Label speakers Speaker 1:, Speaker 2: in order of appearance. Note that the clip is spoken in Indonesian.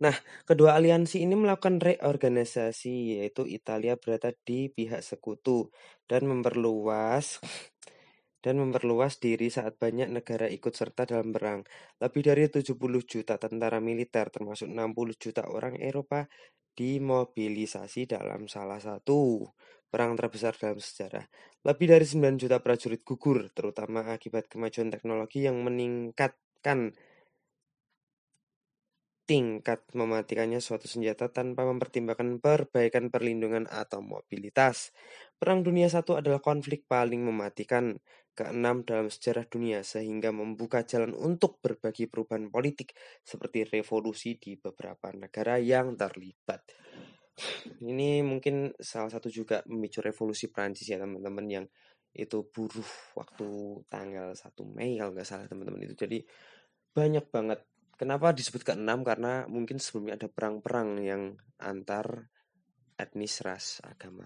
Speaker 1: Nah, kedua aliansi ini melakukan reorganisasi, yaitu Italia berada di pihak sekutu dan memperluas dan memperluas diri saat banyak negara ikut serta dalam perang. Lebih dari 70 juta tentara militer termasuk 60 juta orang Eropa dimobilisasi dalam salah satu perang terbesar dalam sejarah. Lebih dari 9 juta prajurit gugur, terutama akibat kemajuan teknologi yang meningkatkan tingkat mematikannya suatu senjata tanpa mempertimbangkan perbaikan perlindungan atau mobilitas. Perang Dunia I adalah konflik paling mematikan keenam dalam sejarah dunia sehingga membuka jalan untuk berbagi perubahan politik seperti revolusi di beberapa negara yang terlibat. Ini mungkin salah satu juga memicu revolusi Prancis ya teman-teman yang itu buruh waktu tanggal 1 Mei kalau nggak salah teman-teman itu. Jadi banyak banget Kenapa disebut ke-6? Karena mungkin sebelumnya ada perang-perang yang antar etnis, ras, agama.